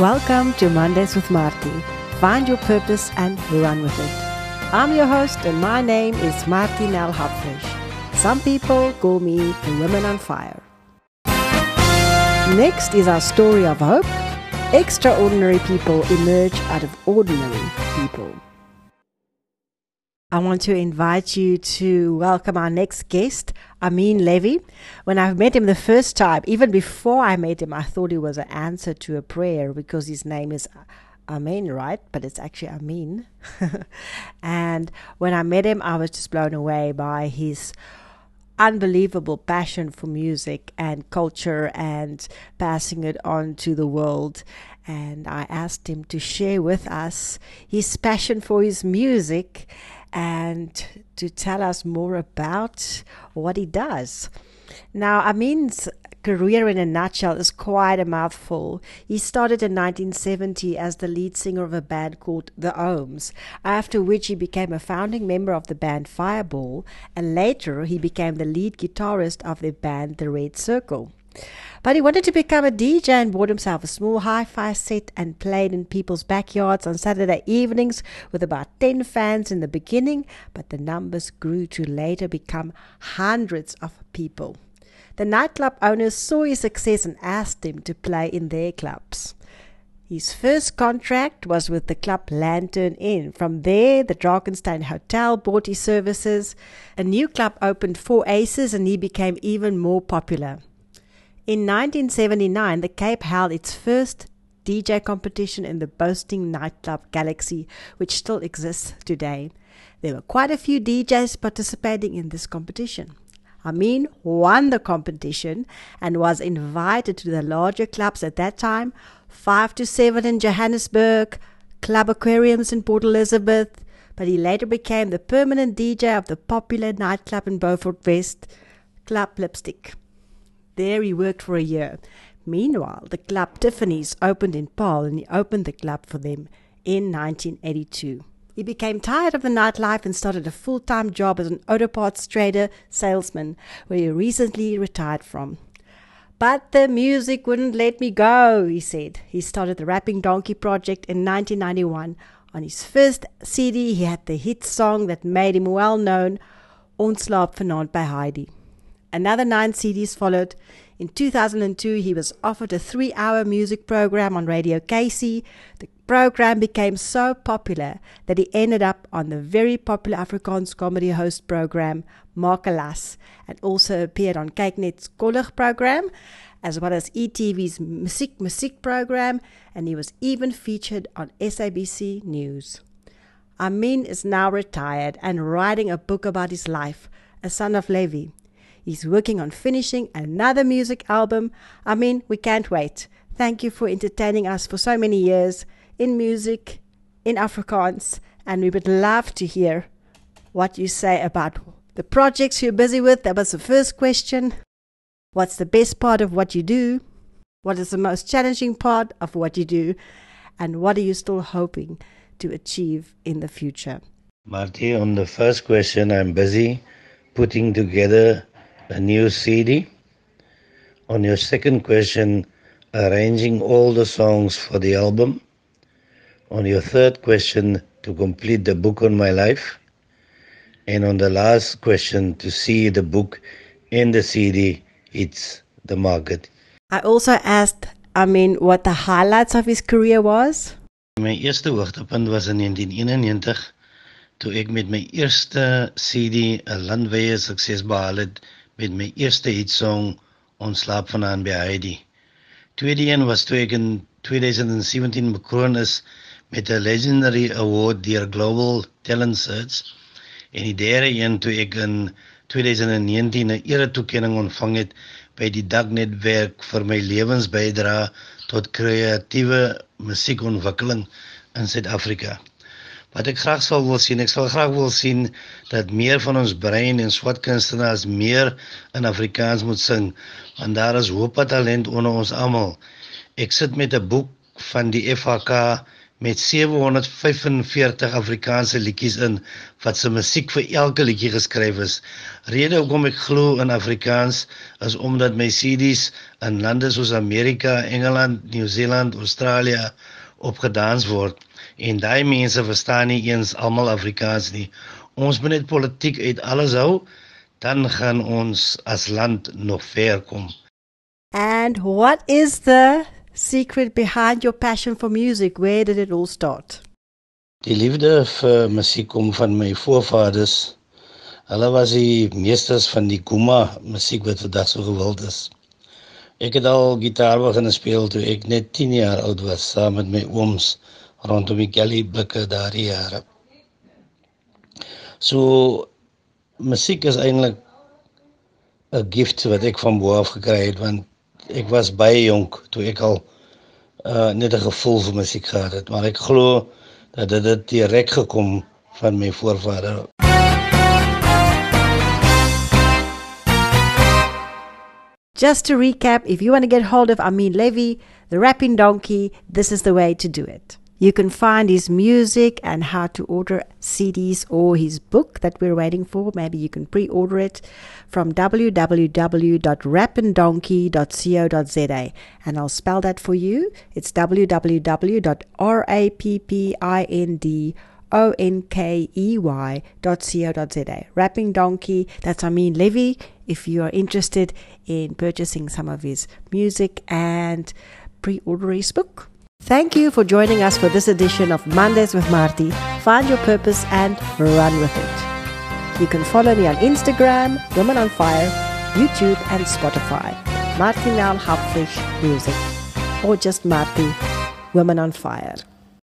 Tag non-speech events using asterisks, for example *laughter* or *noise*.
Welcome to Mondays with Marty. Find your purpose and run with it. I'm your host, and my name is Marty Nell Hopfish. Some people call me the Woman on Fire. Next is our story of hope. Extraordinary people emerge out of ordinary people. I want to invite you to welcome our next guest, Ameen Levy. When I met him the first time, even before I met him, I thought he was an answer to a prayer because his name is Amen, right? But it's actually Ameen. *laughs* and when I met him, I was just blown away by his unbelievable passion for music and culture and passing it on to the world. And I asked him to share with us his passion for his music and to tell us more about what he does. Now, Ameen's career in a nutshell is quite a mouthful. He started in 1970 as the lead singer of a band called The Ohms, after which he became a founding member of the band Fireball, and later he became the lead guitarist of the band The Red Circle. But he wanted to become a DJ and bought himself a small hi fi set and played in people's backyards on Saturday evenings with about 10 fans in the beginning, but the numbers grew to later become hundreds of people. The nightclub owners saw his success and asked him to play in their clubs. His first contract was with the club Lantern Inn. From there, the Drakenstein Hotel bought his services. A new club opened Four Aces and he became even more popular. In 1979, the Cape held its first DJ competition in the boasting nightclub Galaxy, which still exists today. There were quite a few DJs participating in this competition. Ameen won the competition and was invited to the larger clubs at that time 5 to 7 in Johannesburg, Club Aquariums in Port Elizabeth, but he later became the permanent DJ of the popular nightclub in Beaufort West, Club Lipstick. There he worked for a year. Meanwhile, the club Tiffany's opened in Paarl and he opened the club for them in 1982. He became tired of the nightlife and started a full time job as an auto parts trader salesman, where he recently retired from. But the music wouldn't let me go, he said. He started the Rappin Donkey project in 1991. On his first CD, he had the hit song that made him well known, Ons slaap vanaand by Heidi. Another nine CDs followed. In 2002, he was offered a three hour music program on Radio KC. The program became so popular that he ended up on the very popular Afrikaans comedy host program, Markelas, and also appeared on Kyknet's Kollig program, as well as ETV's Musiek Musiek program, and he was even featured on SABC News. Ameen is now retired and writing a book about his life, A Son of Levi. He's working on finishing another music album. I mean, we can't wait. Thank you for entertaining us for so many years in music, in Afrikaans, and we would love to hear what you say about the projects you're busy with. That was the first question. What's the best part of what you do? What is the most challenging part of what you do? And what are you still hoping to achieve in the future? Marty, on the first question, I'm busy putting together a new CD. On your second question, arranging all the songs for the album. On your third question, to complete the book on my life. And on the last question, to see the book in the CD, it's the market. I also asked Ameen what the highlights of his career was. My eerste hoogtepunt was in 1991 toe ek met my eerste CD 'n landwyse sukses behaal het met my eerste hitsong Ons slaap vanaand by Heidi. Tweede een was toe ek in 2017 bekroon is met 'n legendary award deur Global Talent Search en die derde een toe ek in 2019 'n eretoekenning ontvang het by die Dagnetwerk vir my lewensbydra tot kreatiewe musiekontwikkeling in Suid-Afrika. Wat ek graag sou wil sien, ek sal graag wil sien dat meer van ons brein en swart kunstenaars meer in Afrikaans moet sing, want daar is hoop talent onder ons almal. Ek sit met 'n boek van die FHK met 745 Afrikaanse liedjies in wat se musiek vir elke liedjie geskryf is. Rede hoekom ek glo in Afrikaans is omdat my CD's in lande soos Amerika, Engeland, Nieu-Seeland, Australië opgedans word en daai mense verstaan nie eens almal Afrikaans nie. Ons moet net politiek uit alles hou, dan gaan ons as land nog ver kom. And what is the secret behind your passion for music? Where did it all start? Die liefde vir musiek kom van my voorvaders. Hulle was die meesters van die Kuma musiek wat vandag so gewild is. Ek het al gitaar begin speel toe ek net 10 jaar oud was saam met my ooms rondom die Kelly blikke daardie jare. So musiek is eintlik 'n gift wat ek van bo af gekry het want ek was baie jonk toe ek al uh, net 'n gevoel vir musiek gehad het, maar ek glo dat dit direk gekom van my voorvader. Just to recap, if you want to get hold of Ameen Levy, the rapping donkey, this is the way to do it. You can find his music and how to order CDs or his book that we're waiting for. Maybe you can pre order it from www.rappindonkey.co.za. And I'll spell that for you. It's www.rappindo.co.za. Rappin Donkey, that's Ameen Levy. If you are interested in purchasing some of his music and pre order his book. Thank you for joining us for this edition of Mondays with Marty. Find your purpose and run with it. You can follow me on Instagram, Women on Fire, YouTube, and Spotify. Martinel Hapfish Music. Or just Marty, Women on Fire.